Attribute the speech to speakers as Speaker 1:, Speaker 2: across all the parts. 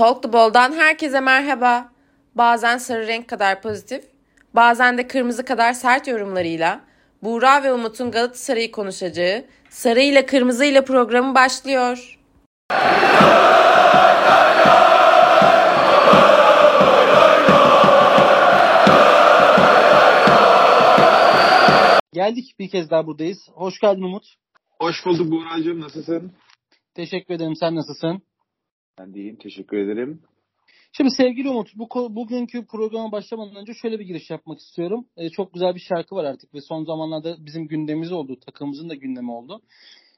Speaker 1: Talk the Ball'dan herkese merhaba. Bazen sarı renk kadar pozitif, bazen de kırmızı kadar sert yorumlarıyla Buğra ve Umut'un Galatasaray'ı konuşacağı Sarı ile Kırmızı ile programı başlıyor.
Speaker 2: Geldik bir kez daha buradayız. Hoş geldin Umut.
Speaker 3: Hoş bulduk Buğra'cığım. Nasılsın?
Speaker 2: Teşekkür ederim. Sen nasılsın?
Speaker 3: Ben de iyiyim. Teşekkür ederim.
Speaker 2: Şimdi sevgili Umut, bu bugünkü programa başlamadan önce şöyle bir giriş yapmak istiyorum. Ee, çok güzel bir şarkı var artık ve son zamanlarda bizim gündemimiz oldu, takımımızın da gündemi oldu.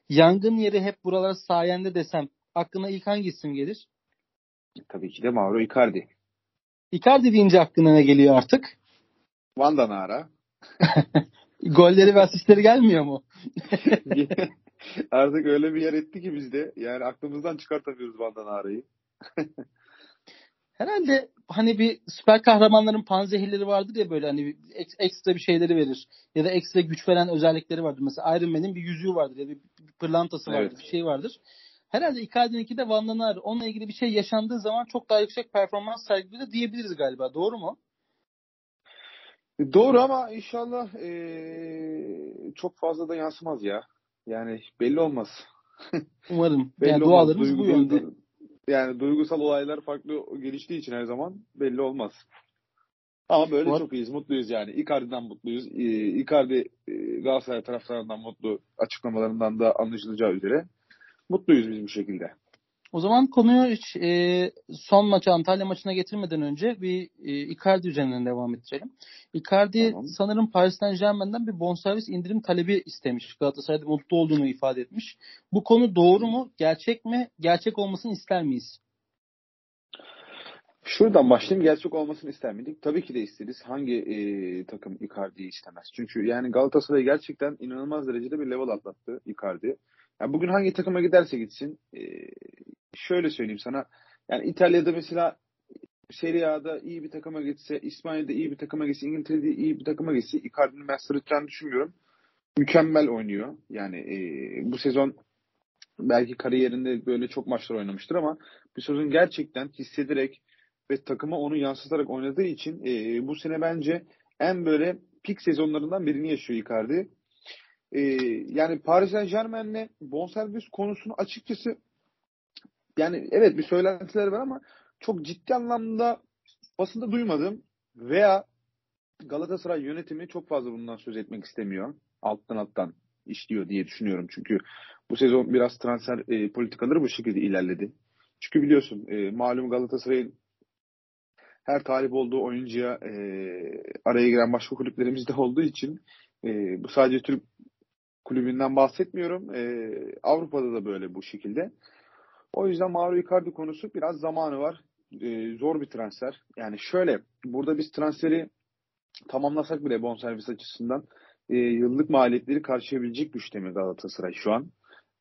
Speaker 2: Yangın yeri hep buralar sayende desem aklına ilk hangi isim gelir?
Speaker 3: Tabii ki de Mauro Icardi.
Speaker 2: Icardi deyince aklına ne geliyor artık?
Speaker 3: Van Danara.
Speaker 2: Golleri ve asistleri gelmiyor mu?
Speaker 3: Artık öyle bir yer etti ki bizde. Yani aklımızdan çıkartamıyoruz Van Danara'yı.
Speaker 2: Herhalde hani bir süper kahramanların panzehirleri vardır ya böyle hani ekstra bir şeyleri verir. Ya da ekstra güç veren özellikleri vardır. Mesela Iron Man'in bir yüzüğü vardır ya da bir pırlantası vardır. Evet. Bir şey vardır. Herhalde Icardi'ninki de Van. Onunla ilgili bir şey yaşandığı zaman çok daha yüksek performans sergiliyor diyebiliriz galiba. Doğru mu?
Speaker 3: Doğru ama inşallah ee, çok fazla da yansımaz ya. Yani belli olmaz.
Speaker 2: Umarım. belli yani dualarımız duygu, bu yönde.
Speaker 3: Yani duygusal olaylar farklı geliştiği için her zaman belli olmaz. Ama böyle Var. çok iyiyiz, mutluyuz yani. Icardi'den mutluyuz. Icardi Galatasaray taraftarından mutlu açıklamalarından da anlaşılacağı üzere. Mutluyuz biz bu şekilde.
Speaker 2: O zaman konuyu hiç e, son maçı Antalya maçına getirmeden önce bir e, Icardi üzerinden devam ettirelim. Icardi tamam. sanırım Paris Saint Germain'den bir bonservis indirim talebi istemiş. Galatasaray'da mutlu olduğunu ifade etmiş. Bu konu doğru mu? Gerçek mi? Gerçek olmasını ister miyiz?
Speaker 3: Şuradan başlayayım. Gerçek olmasını ister miydik? Tabii ki de isteriz. Hangi e, takım Icardi'yi istemez? Çünkü yani Galatasaray gerçekten inanılmaz derecede bir level atlattı Icardi. Yani bugün hangi takıma giderse gitsin e, şöyle söyleyeyim sana. Yani İtalya'da mesela Serie A'da iyi bir takıma gitse, İspanya'da iyi bir takıma gitse, İngiltere'de iyi bir takıma gitse Icardi'nin ben sırıtacağını düşünmüyorum. Mükemmel oynuyor. Yani e, bu sezon belki kariyerinde böyle çok maçlar oynamıştır ama bu sezon gerçekten hissederek ve takıma onu yansıtarak oynadığı için e, bu sene bence en böyle pik sezonlarından birini yaşıyor Icardi. E, yani Paris Saint Germain'le bonservis konusunu açıkçası yani evet bir söylentiler var ama çok ciddi anlamda basında duymadım veya Galatasaray yönetimi çok fazla bundan söz etmek istemiyor. Alttan alttan işliyor diye düşünüyorum. Çünkü bu sezon biraz transfer e, politikaları bu şekilde ilerledi. Çünkü biliyorsun e, malum Galatasaray'ın her talip olduğu oyuncuya e, araya giren başka kulüplerimiz de olduğu için e, bu sadece Türk kulübünden bahsetmiyorum. E, Avrupa'da da böyle bu şekilde. O yüzden Mauro Icardi konusu biraz zamanı var. E, zor bir transfer. Yani şöyle burada biz transferi tamamlasak bile bonservis açısından e, yıllık maliyetleri karşılayabilecek güçte mi Galatasaray şu an?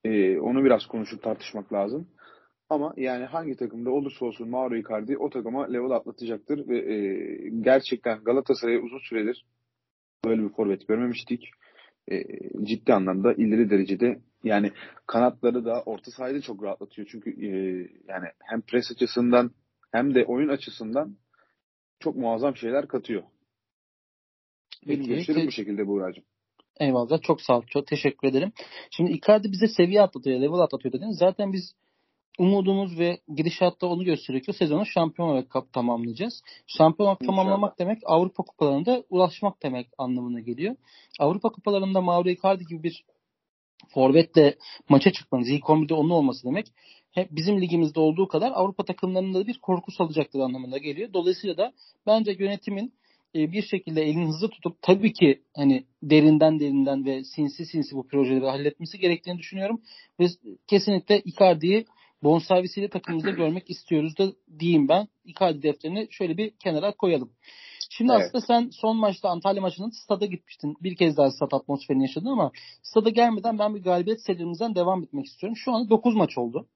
Speaker 3: E, onu biraz konuşup tartışmak lazım. Ama yani hangi takımda olursa olsun Mauro Icardi o takıma level atlatacaktır ve e, gerçekten Galatasaray'a uzun süredir böyle bir forvet görmemiştik. E, ciddi anlamda ileri derecede yani kanatları da orta sahayı çok rahatlatıyor. Çünkü e, yani hem pres açısından hem de oyun açısından çok muazzam şeyler katıyor. Benim görüşlerim bu şekilde Buğra'cığım.
Speaker 2: Eyvallah. Çok sağ ol. Çok teşekkür ederim. Şimdi Icardi bize seviye atlatıyor, level atlatıyor dediniz. Zaten biz umudumuz ve gidişatta onu gösteriyor ki sezonu şampiyon olarak tamamlayacağız. Şampiyon olarak tamamlamak demek Avrupa kupalarında ulaşmak demek anlamına geliyor. Avrupa kupalarında Mauro Icardi gibi bir forvetle maça çıkmanız, ilk 11'de onun olması demek hep bizim ligimizde olduğu kadar Avrupa takımlarında da bir korku salacaktır anlamına geliyor. Dolayısıyla da bence yönetimin e, bir şekilde elini hızlı tutup tabii ki hani derinden derinden ve sinsi sinsi bu projeleri halletmesi gerektiğini düşünüyorum. Ve kesinlikle Icardi'yi bonservisiyle takımımızda görmek istiyoruz da diyeyim ben. Icardi defterini şöyle bir kenara koyalım. Şimdi evet. aslında sen son maçta Antalya maçının stada gitmiştin. Bir kez daha stat atmosferini yaşadın ama stada gelmeden ben bir galibiyet serimizden devam etmek istiyorum. Şu anda 9 maç oldu.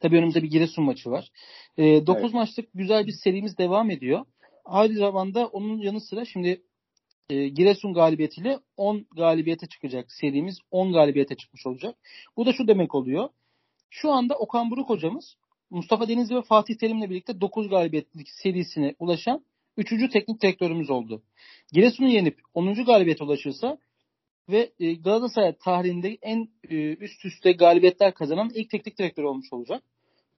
Speaker 2: Tabii önümüzde bir Giresun maçı var. E, ee, 9 evet. maçlık güzel bir serimiz devam ediyor. Aynı zamanda onun yanı sıra şimdi e, Giresun galibiyetiyle 10 galibiyete çıkacak serimiz 10 galibiyete çıkmış olacak. Bu da şu demek oluyor. Şu anda Okan Buruk hocamız Mustafa Denizli ve Fatih Terim'le birlikte 9 galibiyetlik serisine ulaşan 3. teknik direktörümüz oldu. Giresun'u yenip 10. galibiyete ulaşırsa ve e, Galatasaray tarihinde en e, üst üste galibiyetler kazanan ilk teknik direktör olmuş olacak.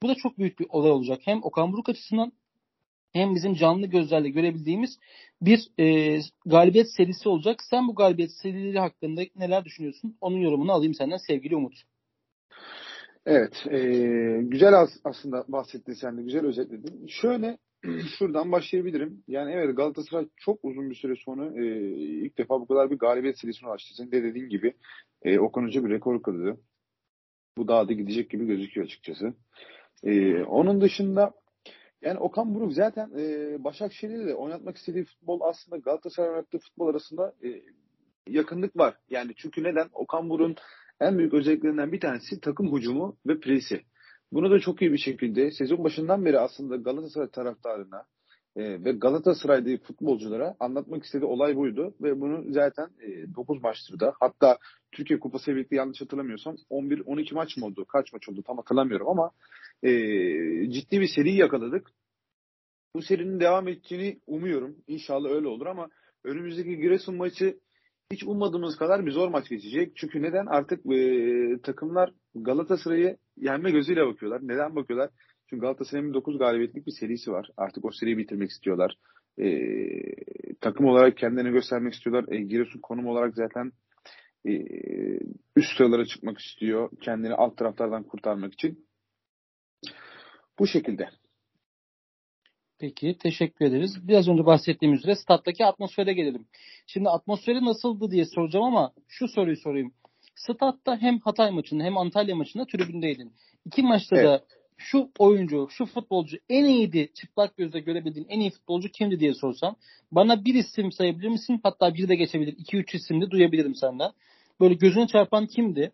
Speaker 2: Bu da çok büyük bir olay olacak. Hem Okan Buruk açısından hem bizim canlı gözlerle görebildiğimiz bir e, galibiyet serisi olacak. Sen bu galibiyet serileri hakkında neler düşünüyorsun? Onun yorumunu alayım senden sevgili Umut.
Speaker 3: Evet, e, güzel aslında bahsettin sen de, güzel özetledin. Şöyle, şuradan başlayabilirim. Yani evet Galatasaray çok uzun bir süre sonra e, ilk defa bu kadar bir galibiyet serisine ulaştı. Senin de dediğin gibi e, Okan bir rekor kırdı. Bu daha da gidecek gibi gözüküyor açıkçası. E, onun dışında yani Okan Buruk zaten e, Başakşehir'de de oynatmak istediği futbol aslında Galatasaray oynattığı futbol arasında e, yakınlık var. Yani çünkü neden? Okan Buruk'un en büyük özelliklerinden bir tanesi takım hücumu ve presi. Bunu da çok iyi bir şekilde sezon başından beri aslında Galatasaray taraftarına e, ve Galatasaray'daki futbolculara anlatmak istediği olay buydu. Ve bunu zaten e, 9 maçtır da hatta Türkiye Kupası birlikte yanlış hatırlamıyorsam 11-12 maç mı oldu? Kaç maç oldu tam hatırlamıyorum ama e, ciddi bir seri yakaladık. Bu serinin devam edeceğini umuyorum. İnşallah öyle olur ama önümüzdeki Giresun maçı hiç ummadığımız kadar bir zor maç geçecek. Çünkü neden? Artık e, takımlar Galatasaray'ı yenme gözüyle bakıyorlar. Neden bakıyorlar? Çünkü Galatasaray'ın 9 galibiyetlik bir serisi var. Artık o seriyi bitirmek istiyorlar. E, takım olarak kendilerini göstermek istiyorlar. E, Giresun konum olarak zaten e, üst sıralara çıkmak istiyor. Kendini alt taraflardan kurtarmak için. Bu şekilde.
Speaker 2: Peki teşekkür ederiz. Biraz önce bahsettiğimiz üzere stat'taki atmosfere gelelim. Şimdi atmosferi nasıldı diye soracağım ama şu soruyu sorayım. Statta hem Hatay maçında hem Antalya maçında tribündeydin. İki maçta evet. da şu oyuncu, şu futbolcu en iyiydi çıplak gözle görebildiğin en iyi futbolcu kimdi diye sorsam bana bir isim sayabilir misin? Hatta bir de geçebilir. iki üç isim de duyabilirim senden. Böyle gözüne çarpan kimdi?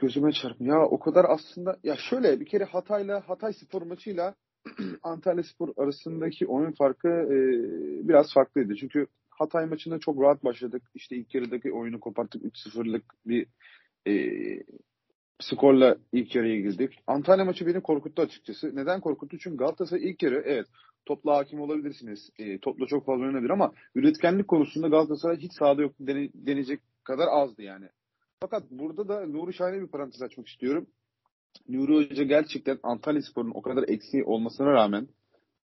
Speaker 3: Gözüme çarpın. Ya o kadar aslında ya şöyle bir kere Hatay'la Hatay Spor maçıyla Antalya Spor arasındaki oyun farkı e, biraz farklıydı. Çünkü Hatay maçında çok rahat başladık. İşte ilk yarıdaki oyunu koparttık. 3-0'lık bir e, skorla ilk yarıya girdik. Antalya maçı beni korkuttu açıkçası. Neden korkuttu? Çünkü Galatasaray ilk yarı evet topla hakim olabilirsiniz. E, topla çok fazla oynanabilir ama üretkenlik konusunda Galatasaray hiç sahada yok dene, denecek kadar azdı yani. Fakat burada da Nuri Şahin'e bir parantez açmak istiyorum. Nuri Hoca gerçekten Antalya Spor'un o kadar eksiği olmasına rağmen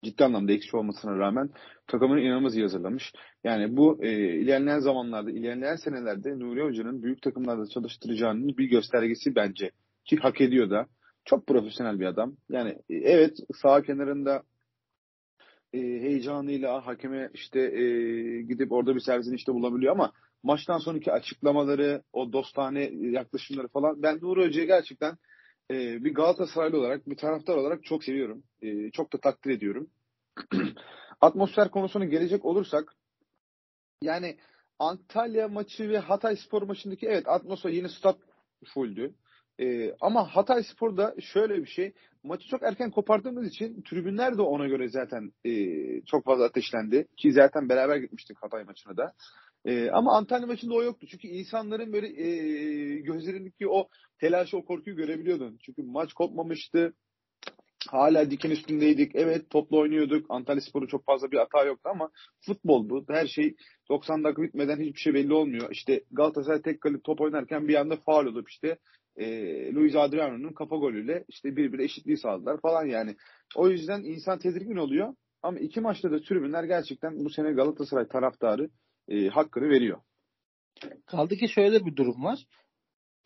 Speaker 3: ciddi anlamda eksi olmasına rağmen takımını inanılmaz iyi hazırlamış. Yani bu e, ilerleyen zamanlarda, ilerleyen senelerde Nuri Hoca'nın büyük takımlarda çalıştıracağının bir göstergesi bence. Ki hak ediyor da. Çok profesyonel bir adam. Yani e, evet sağ kenarında e, heyecanıyla hakeme işte e, gidip orada bir servisin işte bulabiliyor ama maçtan sonraki açıklamaları, o dostane yaklaşımları falan ben Nuri Hoca'yı gerçekten e, bir Galatasaraylı olarak, bir taraftar olarak çok seviyorum. E, çok da takdir ediyorum. Atmosfer konusuna gelecek olursak yani Antalya maçı ve Hatay Spor maçındaki evet atmosfer yeni stat fulldü. Ee, ama Hatay Spor'da şöyle bir şey. Maçı çok erken kopardığımız için tribünler de ona göre zaten e, çok fazla ateşlendi. Ki zaten beraber gitmiştik Hatay maçına da. E, ama Antalya maçında o yoktu. Çünkü insanların böyle e, gözlerindeki o telaşı, o korkuyu görebiliyordun. Çünkü maç kopmamıştı. Hala diken üstündeydik. Evet topla oynuyorduk. Antalya Spor'un çok fazla bir hata yoktu ama futbol bu. Her şey 90 dakika bitmeden hiçbir şey belli olmuyor. İşte Galatasaray tek kalıp top oynarken bir anda faal olup işte e, Luis Adriano'nun kafa golüyle işte birbirine eşitliği sağladılar falan yani. O yüzden insan tedirgin oluyor. Ama iki maçta da tribünler gerçekten bu sene Galatasaray taraftarı e, hakkını veriyor.
Speaker 2: Kaldı ki şöyle bir durum var.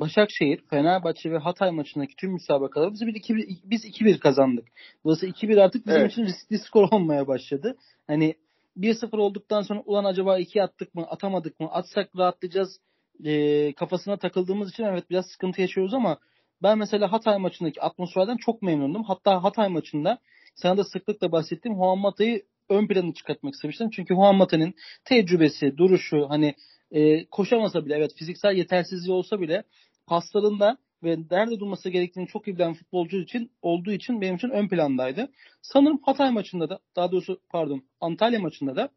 Speaker 2: Başakşehir, Fenerbahçe ve Hatay maçındaki tüm müsabakaları biz 2-1 biz 2-1 kazandık. Dolayısıyla 2-1 artık bizim evet. için riskli skor olmaya başladı. Hani 1-0 olduktan sonra ulan acaba 2 attık mı, atamadık mı, atsak rahatlayacağız e, kafasına takıldığımız için evet biraz sıkıntı yaşıyoruz ama ben mesela Hatay maçındaki atmosferden çok memnundum. Hatta Hatay maçında sana da sıklıkla bahsettiğim Juan Mata'yı ön planı çıkartmak istemiştim. Çünkü Juan Mata'nın tecrübesi, duruşu hani e, koşamasa bile evet fiziksel yetersizliği olsa bile paslarında ve nerede durması gerektiğini çok iyi bilen futbolcu için olduğu için benim için ön plandaydı. Sanırım Hatay maçında da daha doğrusu pardon Antalya maçında da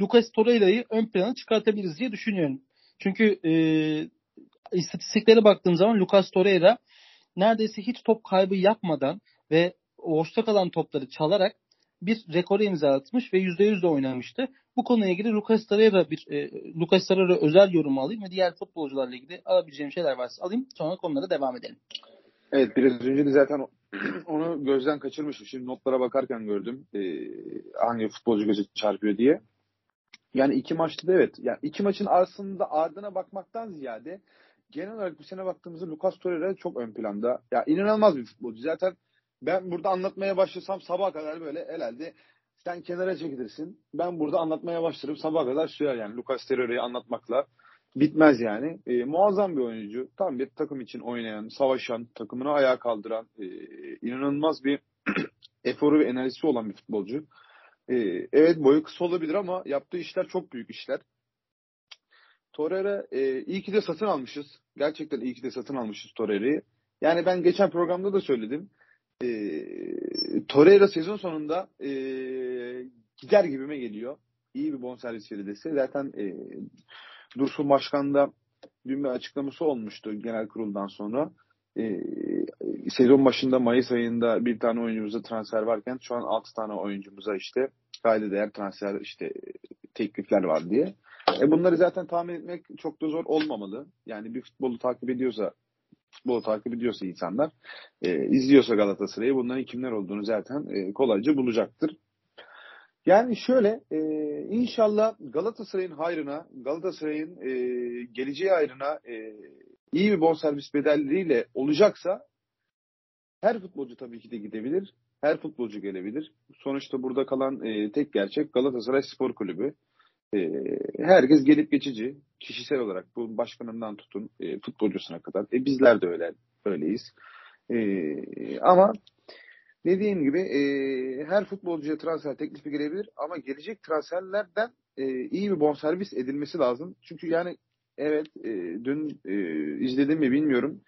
Speaker 2: Lucas Torreira'yı ön plana çıkartabiliriz diye düşünüyorum. Çünkü e, istatistiklere baktığım zaman Lucas Torreira neredeyse hiç top kaybı yapmadan ve boşta kalan topları çalarak bir rekoru imza atmış ve %100 de oynamıştı. Bu konuyla ilgili Lucas Torreira bir e, Lucas Torreira özel yorumu alayım ve diğer futbolcularla ilgili alabileceğim şeyler varsa alayım. Sonra konulara devam edelim.
Speaker 3: Evet biraz önce de zaten onu gözden kaçırmışım. Şimdi notlara bakarken gördüm e, hangi futbolcu göze çarpıyor diye. Yani iki maçta da evet. Yani iki maçın aslında ardına bakmaktan ziyade genel olarak bu sene baktığımızda Lucas Torreira çok ön planda. Ya inanılmaz bir futbolcu. Zaten ben burada anlatmaya başlasam sabah kadar böyle herhalde sen kenara çekilirsin. Ben burada anlatmaya başlarım sabah kadar sürer yani Lucas Torreira'yı anlatmakla bitmez yani. E, muazzam bir oyuncu. Tam bir takım için oynayan, savaşan, takımını ayağa kaldıran, e, inanılmaz bir eforu ve enerjisi olan bir futbolcu. E, evet boyu kısa olabilir ama yaptığı işler çok büyük işler. Torreira e, iyi ki de satın almışız. Gerçekten iyi ki de satın almışız Torreira'yı. Yani ben geçen programda da söyledim. E, Torreira sezon sonunda e, gider gibime geliyor. İyi bir bonservis verilirse. Zaten e, Dursun Başkan da dün bir açıklaması olmuştu genel kuruldan sonra. E, sezon başında Mayıs ayında bir tane oyuncumuza transfer varken şu an 6 tane oyuncumuza işte kayda değer transfer işte teklifler var diye. E bunları zaten tahmin etmek çok da zor olmamalı. Yani bir futbolu takip ediyorsa futbolu takip ediyorsa insanlar e, izliyorsa Galatasaray'ı bunların kimler olduğunu zaten e, kolayca bulacaktır. Yani şöyle e, inşallah Galatasaray'ın hayrına, Galatasaray'ın e, geleceği hayrına e, iyi bir bonservis bedelleriyle olacaksa her futbolcu tabii ki de gidebilir. Her futbolcu gelebilir. Sonuçta burada kalan e, tek gerçek Galatasaray Spor Kulübü. E, herkes gelip geçici. Kişisel olarak bu başkanından tutun e, futbolcusuna kadar. E, bizler de öyle öyleyiz. E, ama dediğim gibi e, her futbolcuya transfer teklifi gelebilir ama gelecek transferlerden e, iyi bir bonservis edilmesi lazım. Çünkü yani evet e, dün e, izledim mi bilmiyorum.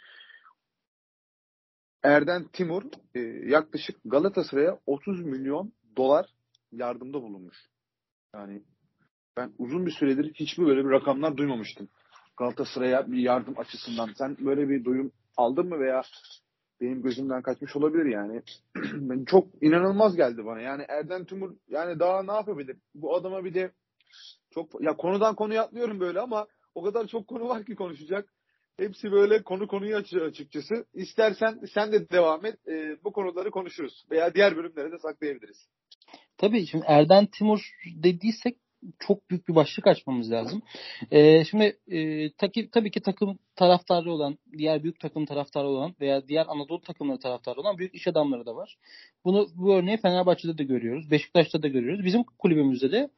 Speaker 3: Erden Timur e, yaklaşık Galatasaray'a 30 milyon dolar yardımda bulunmuş. Yani ben uzun bir süredir hiçbir böyle bir rakamlar duymamıştım. Galatasaray'a bir yardım açısından. Sen böyle bir duyum aldın mı veya benim gözümden kaçmış olabilir yani. ben çok inanılmaz geldi bana. Yani Erden Timur yani daha ne yapabilir? Bu adama bir de çok ya konudan konuya atlıyorum böyle ama o kadar çok konu var ki konuşacak. Hepsi böyle konu konuyu açıyor açıkçası. İstersen sen de devam et. E, bu konuları konuşuruz. Veya diğer bölümlere de saklayabiliriz.
Speaker 2: Tabii şimdi Erden Timur dediysek çok büyük bir başlık açmamız lazım. Ee, şimdi e, taki, tabii ki takım taraftarı olan, diğer büyük takım taraftarı olan veya diğer Anadolu takımları taraftarı olan büyük iş adamları da var. Bunu bu örneği Fenerbahçe'de de görüyoruz, Beşiktaş'ta da görüyoruz. Bizim kulübümüzde de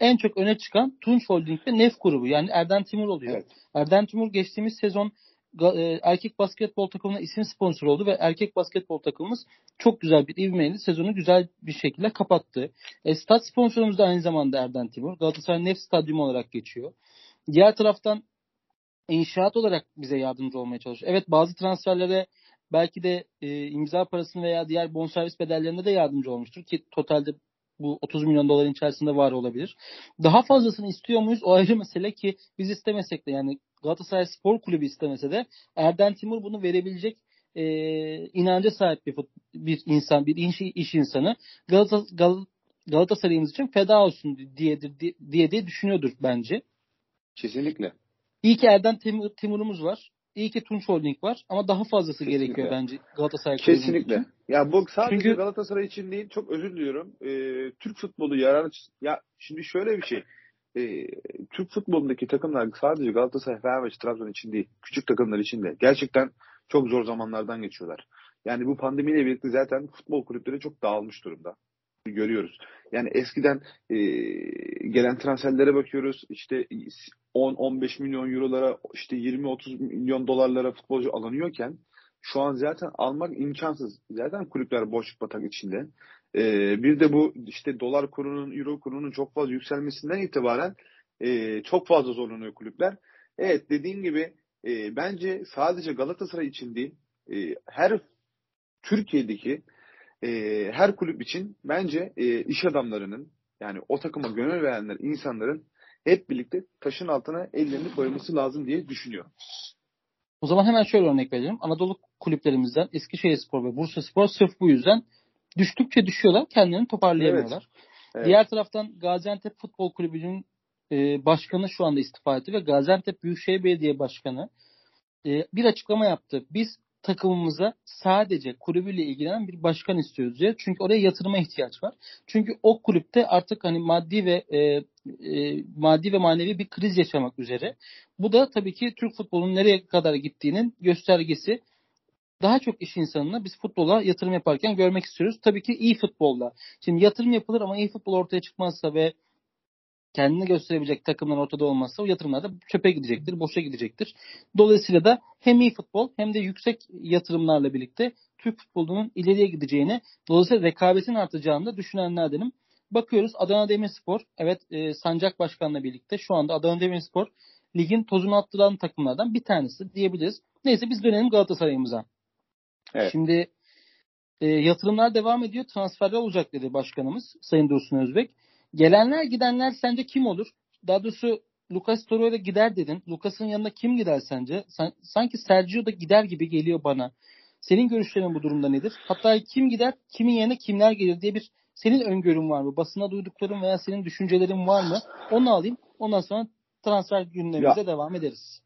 Speaker 2: en çok öne çıkan Tunç Holding ve Nef grubu yani Erden Timur oluyor. Evet. Erden Timur geçtiğimiz sezon e, erkek basketbol takımına isim sponsor oldu ve erkek basketbol takımımız çok güzel bir ivmeyle sezonu güzel bir şekilde kapattı. E, stat sponsorumuz da aynı zamanda Erden Timur. Galatasaray Nef Stadyumu olarak geçiyor. Diğer taraftan inşaat olarak bize yardımcı olmaya çalışıyor. Evet bazı transferlere belki de e, imza parasını veya diğer bonservis bedellerinde de yardımcı olmuştur ki totalde bu 30 milyon doların içerisinde var olabilir. Daha fazlasını istiyor muyuz? O ayrı mesele ki biz istemesek de yani Galatasaray Spor Kulübü istemese de Erden Timur bunu verebilecek e, inanca sahip bir, bir insan, bir iş, iş insanı. Galata, Gal, Galatasaray'ımız için feda olsun diyedir, diye, diye düşünüyordur bence.
Speaker 3: Kesinlikle.
Speaker 2: İyi ki Erden Timur, Timur'umuz var. İyi ki Tunç Holding var ama daha fazlası Kesinlikle. gerekiyor bence Galatasaray
Speaker 3: Kesinlikle. Için. Ya bu sadece Çünkü... Galatasaray için değil çok özür diliyorum. Ee, Türk futbolu yarar ya şimdi şöyle bir şey. Ee, Türk futbolundaki takımlar sadece Galatasaray, Fenerbahçe, Trabzon için değil. Küçük takımlar için de. Gerçekten çok zor zamanlardan geçiyorlar. Yani bu pandemiyle birlikte zaten futbol kulüpleri çok dağılmış durumda görüyoruz. Yani eskiden e, gelen transferlere bakıyoruz. İşte 10-15 milyon eurolara işte 20-30 milyon dolarlara futbolcu alınıyorken şu an zaten almak imkansız. Zaten kulüpler boş batak içinde. E, bir de bu işte dolar kurunun, euro kurunun çok fazla yükselmesinden itibaren e, çok fazla zorlanıyor kulüpler. Evet dediğim gibi e, bence sadece Galatasaray için değil e, her Türkiye'deki e, her kulüp için bence e, iş adamlarının yani o takıma gönül verenler, insanların hep birlikte taşın altına ellerini koyması lazım diye düşünüyorum.
Speaker 2: O zaman hemen şöyle örnek verelim. Anadolu kulüplerimizden Eskişehirspor ve Bursaspor sırf bu yüzden düştükçe düşüyorlar. Kendilerini toparlayamıyorlar. Evet. Evet. Diğer taraftan Gaziantep Futbol Kulübü'nün e, başkanı şu anda istifa etti ve Gaziantep Büyükşehir Belediye Başkanı e, bir açıklama yaptı. Biz takımımıza sadece kulübüyle ilgilenen bir başkan istiyoruz diye. Çünkü oraya yatırıma ihtiyaç var. Çünkü o kulüpte artık hani maddi ve e, e, maddi ve manevi bir kriz yaşamak üzere. Bu da tabii ki Türk futbolunun nereye kadar gittiğinin göstergesi. Daha çok iş insanını biz futbola yatırım yaparken görmek istiyoruz. Tabii ki iyi futbolla. Şimdi yatırım yapılır ama iyi futbol ortaya çıkmazsa ve kendini gösterebilecek takımlar ortada olmazsa o yatırımlar da çöpe gidecektir, boşa gidecektir. Dolayısıyla da hem iyi futbol hem de yüksek yatırımlarla birlikte Türk futbolunun ileriye gideceğini, dolayısıyla rekabetin artacağını da düşünenlerdenim. Bakıyoruz Adana Demirspor, evet e, Sancak Başkan'la birlikte şu anda Adana Demirspor ligin tozunu attıran takımlardan bir tanesi diyebiliriz. Neyse biz dönelim Galatasaray'ımıza. Evet. Şimdi e, yatırımlar devam ediyor, transferler olacak dedi başkanımız Sayın Dursun Özbek. Gelenler gidenler sence kim olur? Daha doğrusu Lucas Torreira gider dedin. Lucas'ın yanına kim gider sence? sanki Sergio da gider gibi geliyor bana. Senin görüşlerin bu durumda nedir? Hatta kim gider, kimin yerine kimler gelir diye bir senin öngörün var mı? Basına duydukların veya senin düşüncelerin var mı? Onu alayım. Ondan sonra transfer gündemimize ya, devam ederiz.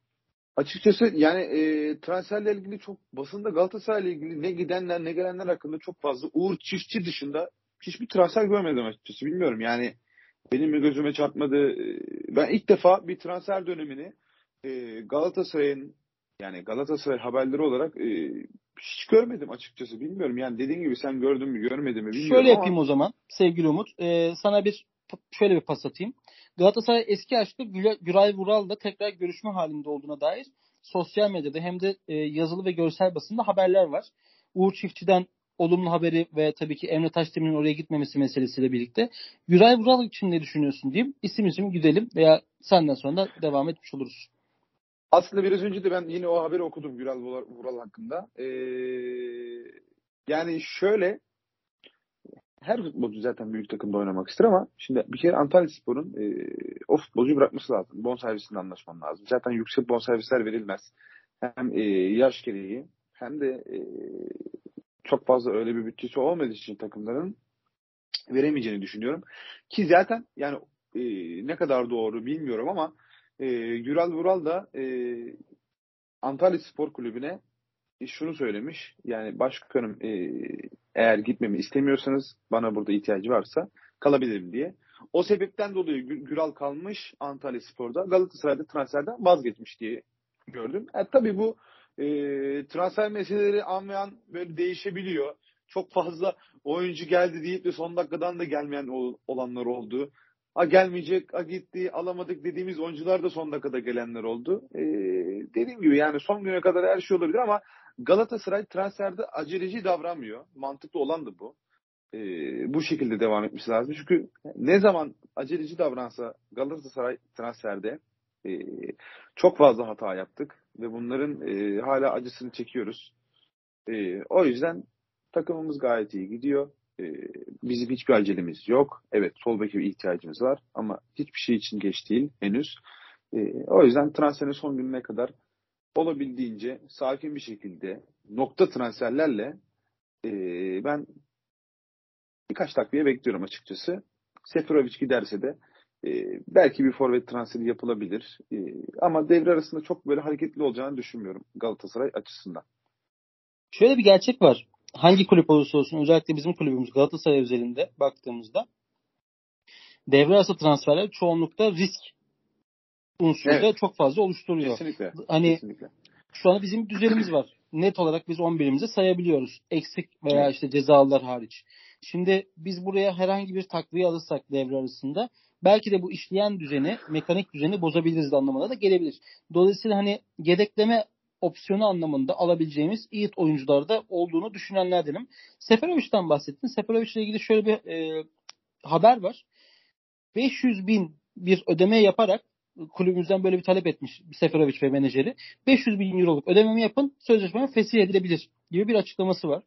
Speaker 3: Açıkçası yani e, transferle ilgili çok basında Galatasaray'la ilgili ne gidenler ne gelenler hakkında çok fazla Uğur Çiftçi dışında hiçbir transfer görmedim açıkçası. Bilmiyorum yani benim gözüme çarpmadı. Ben ilk defa bir transfer dönemini e, Galatasaray'ın yani Galatasaray haberleri olarak e, hiç görmedim açıkçası. Bilmiyorum yani dediğin gibi sen gördün mü görmedin mi bilmiyorum
Speaker 2: Şöyle yapayım ama... o zaman sevgili Umut. E, sana bir şöyle bir pas atayım. Galatasaray eski aşkı Güray Vural'la tekrar görüşme halinde olduğuna dair sosyal medyada hem de e, yazılı ve görsel basında haberler var. Uğur Çiftçi'den olumlu haberi ve tabii ki Emre Taşdemir'in oraya gitmemesi meselesiyle birlikte. Güray Vural için ne düşünüyorsun diyeyim. İsim isim gidelim veya senden sonra da devam etmiş oluruz.
Speaker 3: Aslında biraz önce de ben yine o haberi okudum Güray Vural hakkında. Ee, yani şöyle her futbolcu zaten büyük takımda oynamak ister ama şimdi bir kere Antalya Spor'un e, o futbolcuyu bırakması lazım. Bon servisinde anlaşman lazım. Zaten yüksek bon servisler verilmez. Hem e, yaş gereği hem de e, çok fazla öyle bir bütçesi olmadığı için takımların veremeyeceğini düşünüyorum. Ki zaten yani e, ne kadar doğru bilmiyorum ama e, Güral Vural da e, Antalya Spor Kulübü'ne şunu söylemiş. Yani başkanım e, eğer gitmemi istemiyorsanız bana burada ihtiyacı varsa kalabilirim diye. O sebepten dolayı Güral kalmış Antalya Spor'da. Galatasaray'da transferden vazgeçmiş diye gördüm. E, tabii bu e, transfer meseleleri an ve an böyle değişebiliyor. Çok fazla oyuncu geldi deyip de son dakikadan da gelmeyen olanlar oldu. A gelmeyecek, a gitti, alamadık dediğimiz oyuncular da son dakikada gelenler oldu. Ee, dediğim gibi yani son güne kadar her şey olabilir ama Galatasaray transferde aceleci davranmıyor. Mantıklı olan da bu. Ee, bu şekilde devam etmesi lazım. Çünkü ne zaman aceleci davransa Galatasaray transferde e, çok fazla hata yaptık ve bunların e, hala acısını çekiyoruz. E, o yüzden takımımız gayet iyi gidiyor. E, bizim hiçbir acelemiz yok. Evet sol beke ihtiyacımız var ama hiçbir şey için geç değil henüz. E, o yüzden transferin son gününe kadar olabildiğince sakin bir şekilde nokta transferlerle e, ben birkaç takviye bekliyorum açıkçası. Seferovic giderse de e, belki bir forvet transferi yapılabilir. E, ama devre arasında çok böyle hareketli olacağını düşünmüyorum Galatasaray açısından.
Speaker 2: Şöyle bir gerçek var. Hangi kulüp olursa olsun özellikle bizim kulübümüz Galatasaray özelinde baktığımızda devre arası transferler çoğunlukta risk unsuru evet. da çok fazla oluşturuyor.
Speaker 3: Kesinlikle.
Speaker 2: Hani
Speaker 3: Kesinlikle.
Speaker 2: şu anda bizim düzenimiz var. Net olarak biz 11'imizi sayabiliyoruz. Eksik veya evet. işte cezalar hariç. Şimdi biz buraya herhangi bir takviye alırsak devre arasında belki de bu işleyen düzeni, mekanik düzeni bozabiliriz anlamına da gelebilir. Dolayısıyla hani yedekleme opsiyonu anlamında alabileceğimiz iyi oyuncularda olduğunu düşünenlerdenim. Seferovic'den bahsettin. Seferovic ile ilgili şöyle bir e, haber var. 500 bin bir ödeme yaparak kulübümüzden böyle bir talep etmiş Seferovic ve menajeri. 500 bin euroluk ödememi yapın sözleşmeme fesih edilebilir gibi bir açıklaması var.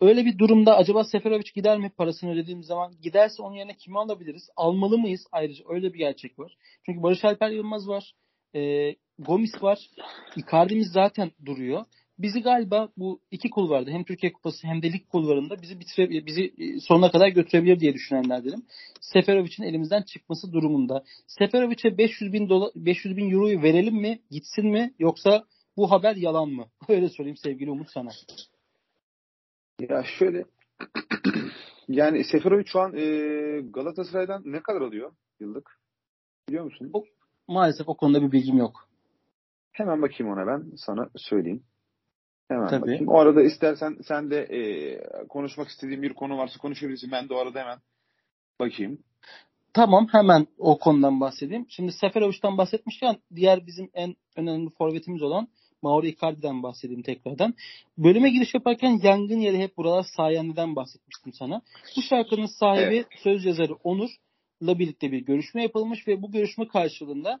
Speaker 2: Öyle bir durumda acaba Seferovic gider mi parasını ödediğimiz zaman? Giderse onun yerine kimi alabiliriz? Almalı mıyız? Ayrıca öyle bir gerçek var. Çünkü Barış Alper Yılmaz var. E, Gomis var. Icardi'miz zaten duruyor. Bizi galiba bu iki kulvarda hem Türkiye Kupası hem de lig kulvarında bizi bitire, bizi e, sonuna kadar götürebilir diye düşünenlerdenim. Seferovic'in elimizden çıkması durumunda. Seferovic'e 500 bin, dola, 500 bin euroyu verelim mi gitsin mi yoksa bu haber yalan mı? Öyle söyleyeyim sevgili Umut sana.
Speaker 3: Ya şöyle yani Seferovic şu an e, Galatasaray'dan ne kadar alıyor yıllık? Biliyor musun?
Speaker 2: O, maalesef o konuda bir bilgim yok.
Speaker 3: Hemen bakayım ona ben sana söyleyeyim. Hemen
Speaker 2: Tabii.
Speaker 3: bakayım. O arada istersen sen de e, konuşmak istediğin bir konu varsa konuşabilirsin. Ben de o arada hemen bakayım.
Speaker 2: Tamam hemen o konudan bahsedeyim. Şimdi Seferovic'den bahsetmişken diğer bizim en önemli forvetimiz olan Mauro Icardi'den bahsedeyim tekrardan. Bölüme giriş yaparken yangın yeri hep buralar sayende'den bahsetmiştim sana. Bu şarkının sahibi
Speaker 3: Evet.
Speaker 2: söz yazarı Onur'la birlikte bir görüşme yapılmış ve bu görüşme karşılığında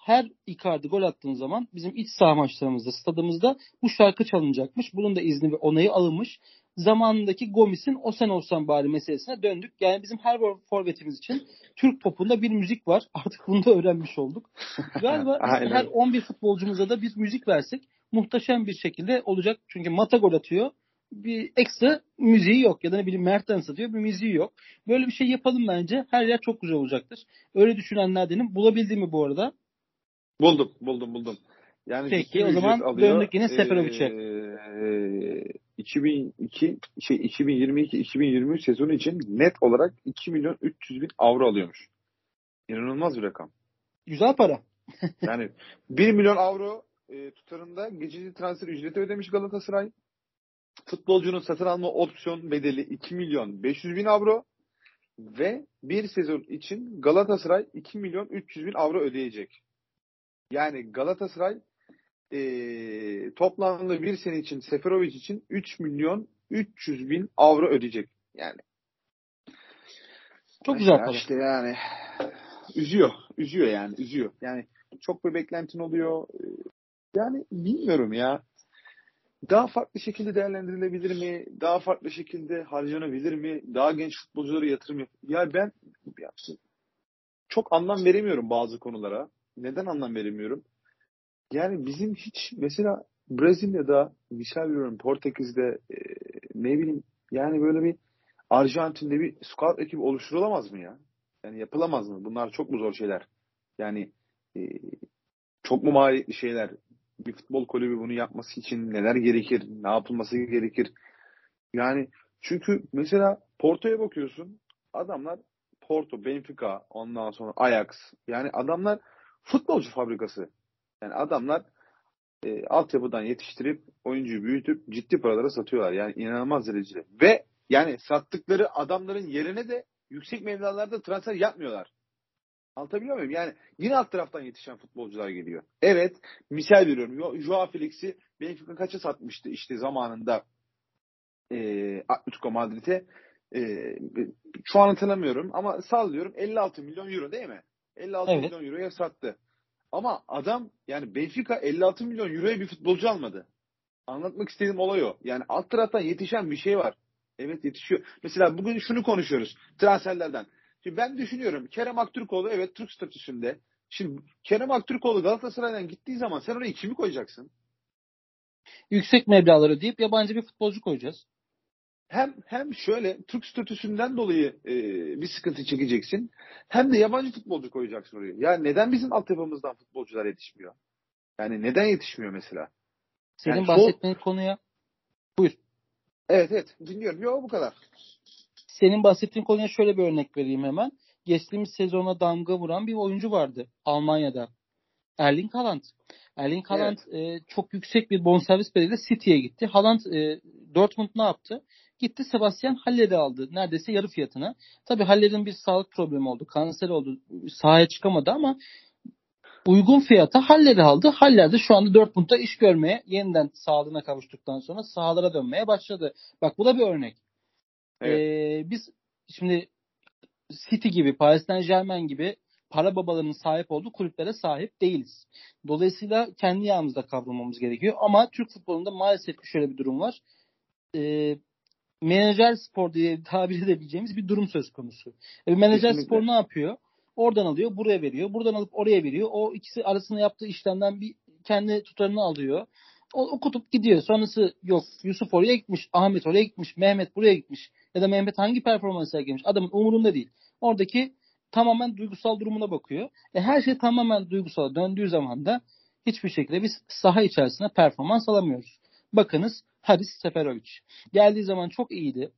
Speaker 2: her Icardi gol attığın zaman bizim iç saha maçlarımızda, stadımızda bu şarkı çalınacakmış. Bunun da izni ve onayı alınmış. Zamanındaki Gomis'in o sen olsan bari meselesine döndük. Yani bizim her forvetimiz için Türk popunda bir müzik var. Artık bunu da öğrenmiş olduk. Galiba her 11 futbolcumuza da bir müzik versek muhteşem bir şekilde olacak. Çünkü Mata gol atıyor. Bir ekstra müziği yok ya da ne bileyim Mertens atıyor bir müziği yok. Böyle bir şey yapalım bence. Her yer çok güzel olacaktır. Öyle düşünenlerdenim. Bulabildim mi bu arada?
Speaker 3: Buldum, buldum, buldum. Yani
Speaker 2: Peki, o zaman
Speaker 3: alıyor.
Speaker 2: döndük yine Seferovic'e.
Speaker 3: Ee, 2002 şey 2022-2023 sezonu için net olarak 2 milyon 300 bin avro alıyormuş. İnanılmaz bir rakam.
Speaker 2: Güzel para.
Speaker 3: Yani 1 milyon avro e, tutarında geçici transfer ücreti ödemiş Galatasaray. Futbolcunun satın alma opsiyon bedeli 2 milyon 500 bin avro ve bir sezon için Galatasaray 2 milyon 300 bin avro ödeyecek. Yani Galatasaray e, toplamda bir sene için Seferovic için 3 milyon 300 bin avro ödeyecek. Yani
Speaker 2: Çok güzel
Speaker 3: ya
Speaker 2: para.
Speaker 3: işte yani üzüyor. Üzüyor yani. Üzüyor. Yani çok bir beklentin oluyor. Yani bilmiyorum ya. Daha farklı şekilde değerlendirilebilir mi? Daha farklı şekilde harcanabilir mi? Daha genç futbolculara yatırım yap. Ya ben ya, çok anlam veremiyorum bazı konulara. Neden anlam veremiyorum? Yani bizim hiç mesela Brezilya'da, misal veriyorum Portekiz'de e, ne bileyim yani böyle bir Arjantin'de bir scout ekibi oluşturulamaz mı ya? Yani yapılamaz mı? Bunlar çok mu zor şeyler? Yani e, çok mu maliyetli şeyler? Bir futbol kulübü bunu yapması için neler gerekir? Ne yapılması gerekir? Yani çünkü mesela Porto'ya bakıyorsun. Adamlar Porto, Benfica, ondan sonra Ajax. Yani adamlar futbolcu fabrikası. Yani adamlar e, altyapıdan yetiştirip oyuncuyu büyütüp ciddi paralara satıyorlar. Yani inanılmaz derecede. Ve yani sattıkları adamların yerine de yüksek mevlalarda transfer yapmıyorlar. Anlatabiliyor muyum? Yani yine alt taraftan yetişen futbolcular geliyor. Evet, misal veriyorum. Jo- Joao Felix'i Benfica kaça satmıştı işte zamanında e, Atletico Madrid'e. E, şu an hatırlamıyorum ama sallıyorum 56 milyon euro değil mi? 56
Speaker 2: Evet.
Speaker 3: milyon euroya sattı. Ama adam yani Benfica 56 milyon euroya bir futbolcu almadı. Anlatmak istediğim olay o. Yani alt taraftan yetişen bir şey var. Evet yetişiyor. Mesela bugün şunu konuşuyoruz transferlerden. Şimdi ben düşünüyorum Kerem Aktürkoğlu evet Türk statüsünde. Şimdi Kerem Aktürkoğlu Galatasaray'dan gittiği zaman sen oraya kimi koyacaksın?
Speaker 2: Yüksek meblağlar ödeyip yabancı bir futbolcu koyacağız.
Speaker 3: Hem hem şöyle Türk statüsünden dolayı e, bir sıkıntı çekeceksin. Hem de yabancı futbolcu koyacaksın oraya. Ya neden bizim altyapımızdan futbolcular yetişmiyor? Yani neden yetişmiyor mesela?
Speaker 2: Senin
Speaker 3: Yani
Speaker 2: bahsettiğin konuya
Speaker 3: Evet evet dinliyorum. Yok bu kadar.
Speaker 2: senin bahsettiğin konuya şöyle bir örnek vereyim hemen. Geçtiğimiz sezona damga vuran bir oyuncu vardı Almanya'da. Erling Haaland. Erling Haaland e, çok yüksek bir bonservis bedeliyle City'ye gitti. Haaland e, Dortmund ne yaptı? Gitti Sebastian Haller'i aldı. Neredeyse yarı fiyatına. Tabii Haller'in bir sağlık problemi oldu. Kanser oldu. Sahaya çıkamadı ama uygun fiyata Haller'i aldı. Haller de şu anda Dortmund'da iş görmeye yeniden sağlığına kavuştuktan sonra sahalara dönmeye başladı. Bak bu da bir örnek.
Speaker 3: Evet.
Speaker 2: Ee, biz şimdi City gibi, Paris Saint Germain gibi para babalarının sahip olduğu kulüplere sahip değiliz. Dolayısıyla kendi yağımızda kavramamız gerekiyor. Ama Türk futbolunda maalesef şöyle bir durum var. Ee, menajer spor diye tabir edebileceğimiz bir durum söz konusu. E, menajer
Speaker 3: Kesinlikle.
Speaker 2: spor ne yapıyor? Oradan alıyor, buraya veriyor. Buradan alıp oraya veriyor. O ikisi arasında yaptığı işlemden bir kendi tutarını alıyor. O, okutup gidiyor. Sonrası yok. Yusuf oraya gitmiş, Ahmet oraya gitmiş, Mehmet buraya gitmiş. Ya da Mehmet hangi performans sergilemiş. Adamın umurunda değil. Oradaki tamamen duygusal durumuna bakıyor. E, her şey tamamen duygusal döndüğü zaman da hiçbir şekilde biz saha içerisinde performans alamıyoruz. Bakınız Haris Seferovic. Geldiği zaman çok iyiydi.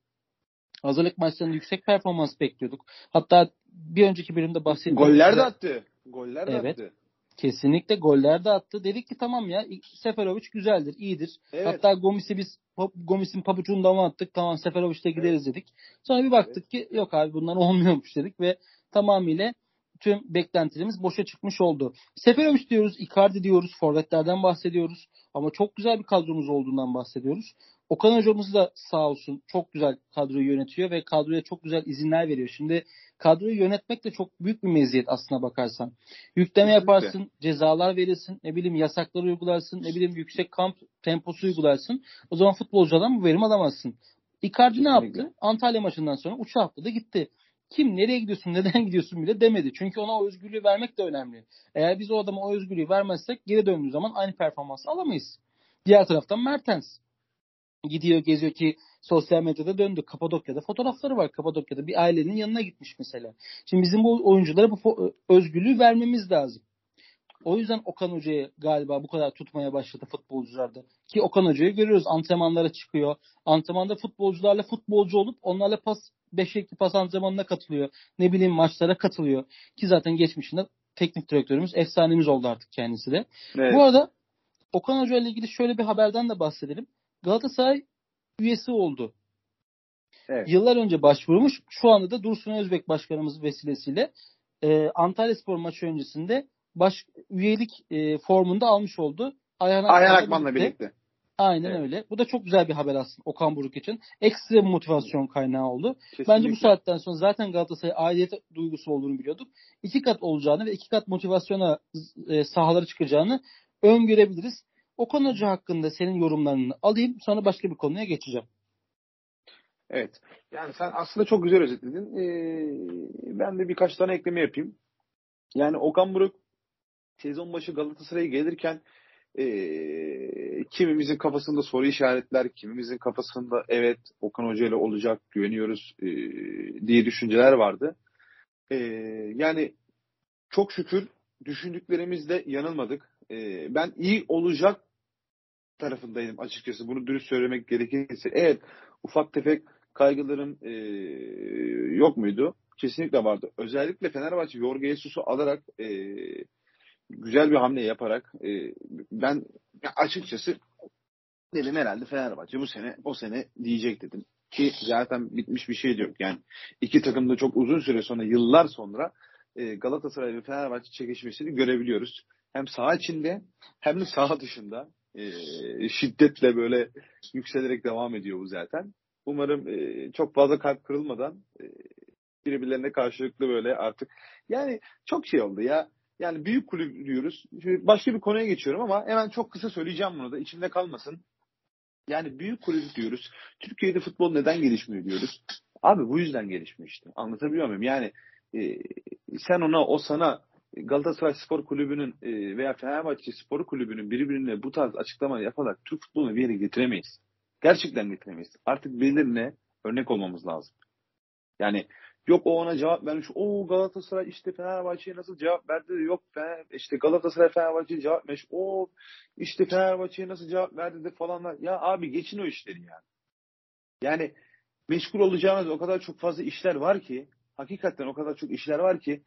Speaker 2: Hazırlık maçlarında yüksek performans bekliyorduk. Hatta bir önceki bölümde bahsettiğim
Speaker 3: Goller de attı. Goller de
Speaker 2: Evet.
Speaker 3: attı.
Speaker 2: Kesinlikle goller de attı. Dedik ki tamam ya Seferovic güzeldir, iyidir.
Speaker 3: Evet.
Speaker 2: Hatta Gomis'i biz Gomis'in pabucunu dama attık. Tamam Seferovic'le gideriz dedik. Sonra bir baktık ki yok abi bunlar olmuyormuş dedik ve tamamıyla tüm beklentilerimiz boşa çıkmış oldu. Seferovic diyoruz, Icardi diyoruz, forvetlerden bahsediyoruz. Ama çok güzel bir kadromuz olduğundan bahsediyoruz. Okan hocamız da sağ olsun çok güzel kadroyu yönetiyor ve kadroya çok güzel izinler veriyor. Şimdi kadroyu yönetmek de çok büyük bir meziyet aslına bakarsan. Yükleme
Speaker 3: Kesinlikle.
Speaker 2: yaparsın, cezalar verirsin, ne bileyim yasakları uygularsın, ne bileyim yüksek kamp temposu uygularsın. O zaman futbolcudan bu verim alamazsın. Icardi ne yaptı? Antalya maçından sonra uçağa atladı gitti. Kim nereye gidiyorsun, neden gidiyorsun bile demedi. Çünkü ona o özgürlüğü vermek de önemli. Eğer biz o adama o özgürlüğü vermezsek geri döndüğü zaman aynı performansı alamayız. Diğer taraftan Mertens gidiyor geziyor ki sosyal medyada döndü. Kapadokya'da fotoğrafları var. Kapadokya'da bir ailenin yanına gitmiş mesela. Şimdi bizim bu oyunculara bu özgürlüğü vermemiz lazım. O yüzden Okan Hoca'yı galiba bu kadar tutmaya başladı futbolcularda. Ki Okan Hoca'yı görüyoruz antrenmanlara çıkıyor. Antrenmanda futbolcularla futbolcu olup onlarla pas 5'e pas antrenmanına katılıyor. Ne bileyim maçlara katılıyor. Ki zaten geçmişinde teknik direktörümüz efsanemiz oldu artık kendisi de.
Speaker 3: Evet.
Speaker 2: Bu arada Okan Hoca ile ilgili şöyle bir haberden de bahsedelim. Galatasaray üyesi oldu.
Speaker 3: Evet.
Speaker 2: Yıllar önce başvurmuş. Şu anda da Dursun Özbek başkanımız vesilesiyle e, Antalya Spor maçı öncesinde baş üyelik e, formunda almış oldu. Ayhan,
Speaker 3: Ayhan
Speaker 2: Akman'la
Speaker 3: Akman'la birlikte.
Speaker 2: Aynen
Speaker 3: Evet.
Speaker 2: öyle. Bu da çok güzel bir haber aslında Okan Buruk için. Ekstra bir motivasyon kaynağı oldu.
Speaker 3: Kesinlikle.
Speaker 2: Bence bu saatten sonra zaten Galatasaray aidiyet duygusu olduğunu biliyorduk. İki kat olacağını ve iki kat motivasyona e, sahalara çıkacağını öngörebiliriz. Okan Hoca hakkında senin yorumlarını alayım. Sonra başka bir konuya geçeceğim.
Speaker 3: Evet. Yani sen aslında çok güzel özetledin. Ee, ben de birkaç tane ekleme yapayım. Yani Okan Buruk sezon başı Galatasaray'a gelirken ee, kimimizin kafasında soru işaretler, kimimizin kafasında evet Okan Hoca ile olacak, güveniyoruz ee, diye düşünceler vardı. Ee, yani çok şükür düşündüklerimizde yanılmadık. Ee, ben iyi olacak tarafındaydım açıkçası. Bunu dürüst söylemek gerekirse. Evet ufak tefek kaygılarım ee, yok muydu? Kesinlikle vardı. Özellikle Fenerbahçe Jorge Jesus'u alarak ee, güzel bir hamle yaparak ee, ben ya açıkçası dedim herhalde Fenerbahçe bu sene o sene diyecek dedim. Ki zaten bitmiş bir şey yok. Yani iki takım da çok uzun süre sonra yıllar sonra ee, Galatasaray ve Fenerbahçe çekişmesini görebiliyoruz. Hem saha içinde hem de saha dışında ee, şiddetle böyle yükselerek devam ediyor bu zaten. Umarım e, çok fazla kalp kırılmadan e, birbirlerine karşılıklı böyle artık yani çok şey oldu ya. Yani büyük kulüp diyoruz. Şimdi başka bir konuya geçiyorum ama hemen çok kısa söyleyeceğim bunu da içimde kalmasın. Yani büyük kulüp diyoruz. Türkiye'de futbol neden gelişmiyor diyoruz. Abi bu yüzden gelişmiyor işte. Anlatabiliyor muyum? Yani e, sen ona o sana Galatasaray Spor Kulübü'nün e, veya Fenerbahçe Spor Kulübü'nün birbirine bu tarz açıklama yaparak Türk futbolunu bir yere getiremeyiz. Gerçekten getiremeyiz. Artık birilerine örnek olmamız lazım. Yani yok o ona cevap vermiş. O Galatasaray işte Fenerbahçe'ye nasıl cevap verdi yok Fener, işte Galatasaray Fenerbahçe'ye cevap vermiş. O işte Fenerbahçe'ye nasıl cevap verdi de falanlar. Ya abi geçin o işleri yani. Yani meşgul olacağınız o kadar çok fazla işler var ki hakikaten o kadar çok işler var ki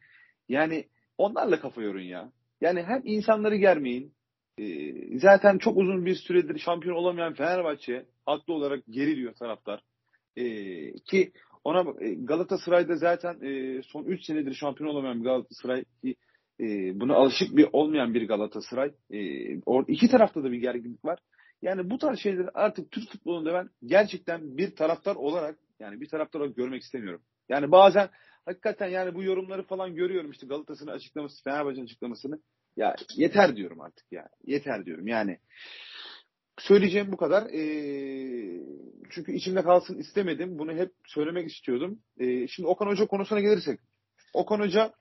Speaker 3: yani onlarla kafa yorun ya. Yani hem insanları germeyin. Ee, zaten çok uzun bir süredir şampiyon olamayan Fenerbahçe haklı olarak geriliyor taraftar. Ee, ki ona e, Galatasaray'da zaten e, son 3 senedir şampiyon olamayan bir Galatasaray e, buna alışık bir olmayan bir Galatasaray. E, or, iki tarafta da bir gerginlik var. Yani bu tarz şeyleri artık Türk futbolunda ben gerçekten bir taraftar olarak yani bir taraftar olarak görmek istemiyorum. Yani bazen hakikaten yani bu yorumları falan görüyorum işte Galatasaray'ın açıklaması, Fenerbahçe'nin açıklamasını. Ya yeter diyorum artık ya. Yeter diyorum yani. Söyleyeceğim bu kadar. Ee, çünkü içimde kalsın istemedim. Bunu hep söylemek istiyordum. Ee, şimdi Okan Hoca konusuna gelirsek. Okan Hoca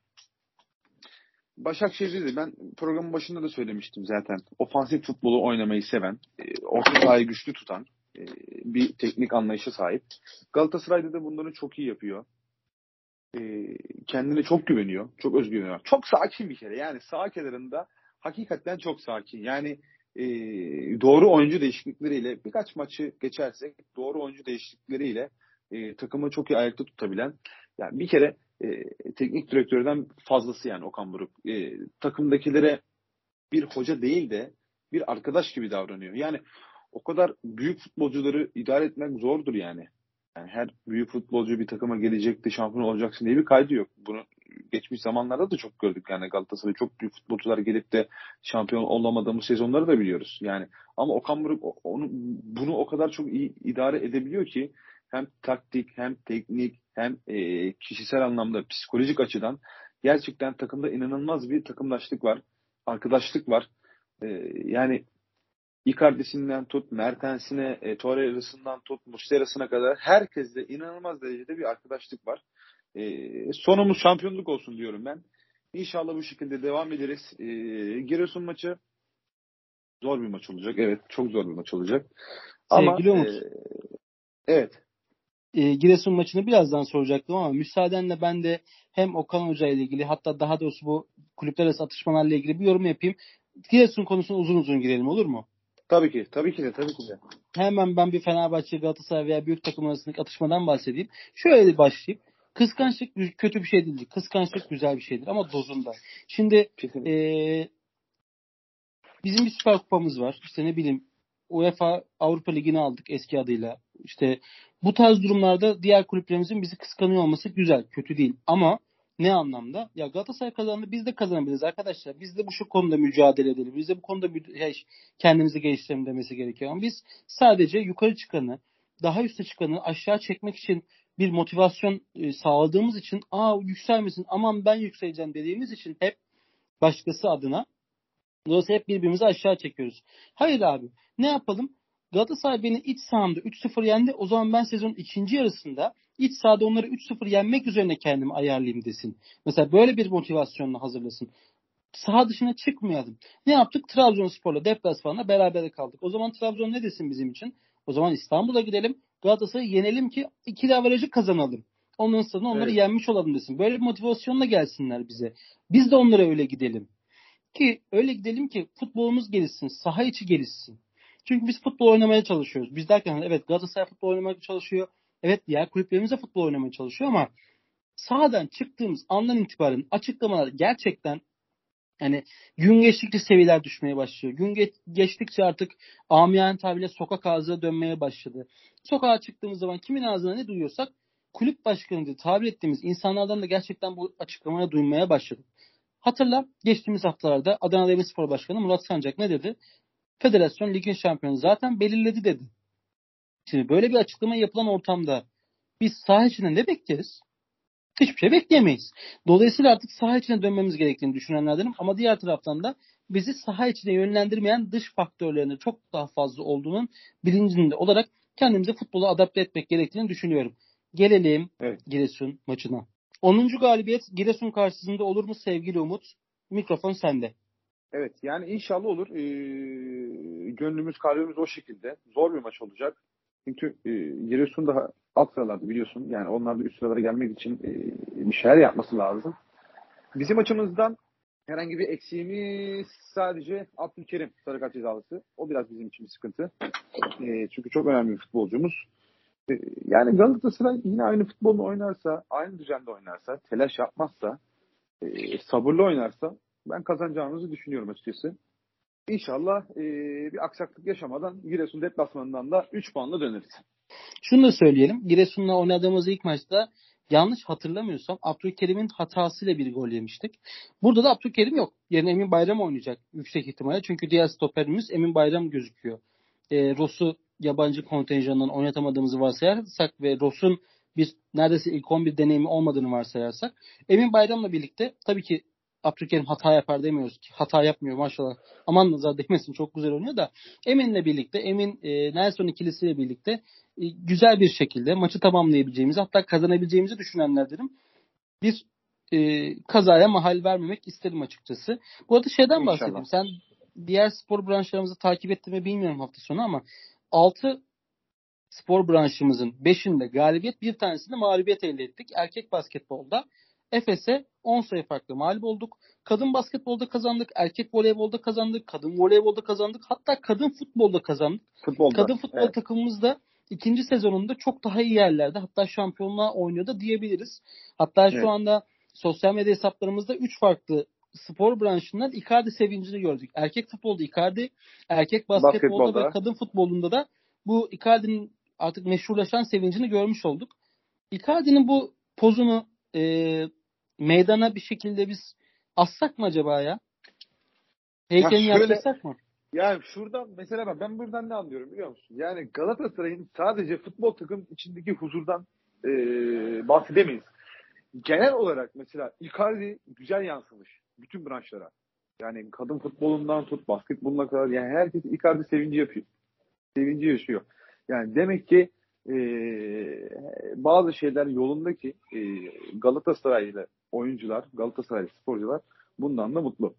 Speaker 3: Başakşehir'de de ben programın başında da söylemiştim zaten. Ofansif futbolu oynamayı seven, e, orta sahayı güçlü tutan e, bir teknik anlayışa sahip. Galatasaray'da da bunları çok iyi yapıyor. E, kendine çok güveniyor. Çok özgüveniyor. Çok sakin bir kere. Yani sağ kenarında hakikaten çok sakin. Yani doğru oyuncu değişiklikleriyle birkaç maçı geçersek doğru oyuncu değişiklikleriyle takımı çok iyi ayakta tutabilen yani bir kere e, teknik direktörden fazlası yani Okan Buruk. E, takımdakilere bir hoca değil de bir arkadaş gibi davranıyor. Yani o kadar büyük futbolcuları idare etmek zordur yani. Yani her büyük futbolcu bir takıma gelecekti, şampiyon olacaksın diye bir kaydı yok. Bunu geçmiş zamanlarda da çok gördük. Yani Galatasaray çok büyük futbolcular gelip de şampiyon olamadığımız sezonları da biliyoruz. Yani ama Okan Buruk onu, bunu o kadar çok iyi idare edebiliyor ki hem taktik hem teknik hem e, kişisel anlamda psikolojik açıdan gerçekten takımda inanılmaz bir takımdaşlık var. Arkadaşlık var. E, yani Icardi'sinden tut, Mertens'ine, e, Torreira'sından tut, Muslera'sına kadar herkesle inanılmaz derecede bir arkadaşlık var. E, sonumuz şampiyonluk olsun diyorum ben. İnşallah bu şekilde devam ederiz. E, Giresun maçı zor bir maç olacak. Evet, çok zor bir maç olacak.
Speaker 2: Sevgili Ama, Umut. E,
Speaker 3: evet
Speaker 2: e, Giresun maçını birazdan soracaktım ama müsaadenle ben de hem Okan Hoca ile ilgili hatta daha doğrusu bu kulüpler arası atışmalarla ilgili bir yorum yapayım. Giresun konusuna uzun uzun girelim olur mu?
Speaker 3: Tabii ki. Tabii ki de. Tabii ki de.
Speaker 2: Hemen ben bir Fenerbahçe, Galatasaray veya büyük takım arasındaki atışmadan bahsedeyim. Şöyle başlayayım. Kıskançlık kötü bir şey değildir. Kıskançlık güzel bir şeydir ama dozunda. Şimdi e, bizim bir süper kupamız var. İşte ne bileyim UEFA Avrupa Ligi'ni aldık eski adıyla. İşte bu tarz durumlarda diğer kulüplerimizin bizi kıskanıyor olması güzel, kötü değil. Ama ne anlamda? Ya Galatasaray kazandı biz de kazanabiliriz arkadaşlar. Biz de bu şu konuda mücadele edelim. Biz de bu konuda kendimizi geliştirelim demesi gerekiyor. Ama biz sadece yukarı çıkanı, daha üste çıkanı aşağı çekmek için bir motivasyon e, sağladığımız için aa yükselmesin aman ben yükseleceğim dediğimiz için hep başkası adına Dolayısıyla hep birbirimizi aşağı çekiyoruz. Hayır abi ne yapalım? Galatasaray beni iç sahamda 3-0 yendi. O zaman ben sezonun ikinci yarısında iç sahada onları 3-0 yenmek üzerine kendimi ayarlayayım desin. Mesela böyle bir motivasyonla hazırlasın. Saha dışına çıkmayalım. Ne yaptık? Trabzonspor'la deplasmanla beraber kaldık. O zaman Trabzon ne desin bizim için? O zaman İstanbul'a gidelim. Galatasaray'ı yenelim ki ikili averajı kazanalım. Ondan sonra onları evet. yenmiş olalım desin. Böyle bir motivasyonla gelsinler bize. Biz de onlara öyle gidelim. Ki öyle gidelim ki futbolumuz gelişsin, saha içi gelişsin. Çünkü biz futbol oynamaya çalışıyoruz. Biz derken evet Galatasaray futbol oynamaya çalışıyor. Evet diğer kulüplerimiz de futbol oynamaya çalışıyor ama sahadan çıktığımız andan itibaren açıklamalar gerçekten yani gün geçtikçe seviyeler düşmeye başlıyor. Gün geç, geçtikçe artık amiyane tabirle sokak ağzına dönmeye başladı. Sokağa çıktığımız zaman kimin ağzına ne duyuyorsak kulüp başkanı diye tabir ettiğimiz insanlardan da gerçekten bu açıklamaya duymaya başladık. Hatırla geçtiğimiz haftalarda Adana Demirspor Başkanı Murat Sancak ne dedi? Federasyon ligin şampiyonu zaten belirledi dedi. Şimdi böyle bir açıklama yapılan ortamda biz saha içinde ne bekleriz? Hiçbir şey bekleyemeyiz. Dolayısıyla artık saha içine dönmemiz gerektiğini düşünenlerdenim. Ama diğer taraftan da bizi saha içine yönlendirmeyen dış faktörlerinin çok daha fazla olduğunun bilincinde olarak kendimizi futbola adapte etmek gerektiğini düşünüyorum. Gelelim evet. Giresun maçına. 10. galibiyet Giresun karşısında olur mu sevgili Umut? Mikrofon sende.
Speaker 3: Evet yani inşallah olur. Ee, gönlümüz kalbimiz o şekilde. Zor bir maç olacak. Çünkü e, Giresun daha alt sıralarda biliyorsun. Yani onlar da üst sıralara gelmek için e, bir şeyler yapması lazım. Bizim açımızdan herhangi bir eksiğimiz sadece Abdülkerim sarı kart cezalısı. O biraz bizim için bir sıkıntı. E, çünkü çok önemli bir futbolcumuz. E, yani Galatasaray yine aynı futbolunu oynarsa, aynı düzende oynarsa, telaş yapmazsa, e, sabırlı oynarsa ben kazanacağımızı düşünüyorum açıkçası. İnşallah e, bir aksaklık yaşamadan Giresun deplasmanından da 3 puanla döneriz.
Speaker 2: Şunu da söyleyelim. Giresun'la oynadığımız ilk maçta yanlış hatırlamıyorsam Abdülkerim'in hatasıyla bir gol yemiştik. Burada da Abdülkerim yok. Yerine Emin Bayram oynayacak yüksek ihtimalle. Çünkü diğer stoperimiz Emin Bayram gözüküyor. E, Ross'u yabancı kontenjanından oynatamadığımızı varsayarsak ve Ross'un bir neredeyse ilk 11 deneyimi olmadığını varsayarsak Emin Bayram'la birlikte tabii ki Abdülkerim hata yapar demiyoruz ki. Hata yapmıyor maşallah. Aman nazar değmesin çok güzel oynuyor da Emin'le birlikte Emin e, Nelson ikilisiyle birlikte e, güzel bir şekilde maçı tamamlayabileceğimizi hatta kazanabileceğimizi düşünenlerdenim. Bir e, kazaya mahal vermemek isterim açıkçası. Bu arada şeyden
Speaker 3: İnşallah.
Speaker 2: bahsedeyim. Sen diğer spor branşlarımızı takip ettin mi bilmiyorum hafta sonu ama 6 spor branşımızın 5'inde galibiyet bir tanesinde mağlubiyet elde ettik. Erkek basketbolda Efes'e 10 sayı farklı mağlup olduk. Kadın basketbolda kazandık, erkek voleybolda kazandık, kadın voleybolda kazandık. Hatta kadın futbolda kazandık.
Speaker 3: Futbolda.
Speaker 2: Kadın futbol
Speaker 3: Evet.
Speaker 2: takımımız da ikinci sezonunda çok daha iyi yerlerde. Hatta şampiyonluğa oynuyor da diyebiliriz. Hatta şu
Speaker 3: Evet.
Speaker 2: anda sosyal medya hesaplarımızda 3 farklı spor branşından Icardi sevincini gördük. Erkek futbolda Icardi, erkek basketbolda,
Speaker 3: Basketbolda.
Speaker 2: ve kadın futbolunda da bu Icardi'nin artık meşhurlaşan sevincini görmüş olduk. Icardi'nin bu pozunu e, meydana bir şekilde biz assak mı acaba ya? Heykelini
Speaker 3: Ya şöyle-
Speaker 2: yaptırsak mı?
Speaker 3: Yani şuradan mesela bak ben buradan ne anlıyorum biliyor musun? Yani Galatasaray'ın sadece futbol takım içindeki huzurdan e, bahsedemeyiz. Genel olarak mesela Icardi güzel yansımış bütün branşlara. Yani kadın futbolundan tut basketboluna kadar yani herkes Icardi sevinci yapıyor. Sevinci yaşıyor. Yani demek ki e, bazı şeyler yolunda ki e, Galatasaraylı oyuncular, Galatasaray sporcular bundan da mutlu.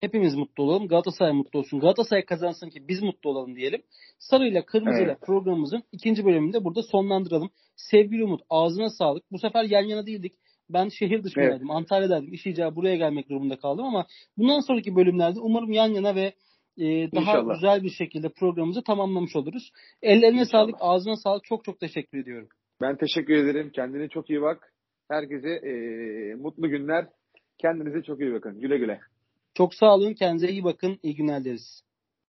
Speaker 2: Hepimiz mutlu olalım. Galatasaray mutlu olsun. Galatasaray kazansın ki biz mutlu olalım diyelim. Sarıyla kırmızıyla
Speaker 3: Evet.
Speaker 2: programımızın ikinci bölümünde burada sonlandıralım. Sevgili Umut ağzına sağlık. Bu sefer yan yana değildik. Ben şehir dışındaydım. Antalya'daydım. İş icabı buraya gelmek durumunda kaldım ama bundan sonraki bölümlerde umarım yan yana ve e, daha
Speaker 3: İnşallah.
Speaker 2: güzel bir şekilde programımızı tamamlamış oluruz. Ellerine
Speaker 3: İnşallah.
Speaker 2: sağlık, ağzına sağlık. Çok çok teşekkür ediyorum.
Speaker 3: Ben teşekkür ederim. Kendine çok iyi bak. Herkese e, mutlu günler. Kendinize çok iyi bakın. Güle güle.
Speaker 2: Çok sağ olun. Kendinize iyi bakın. İyi günler dileriz.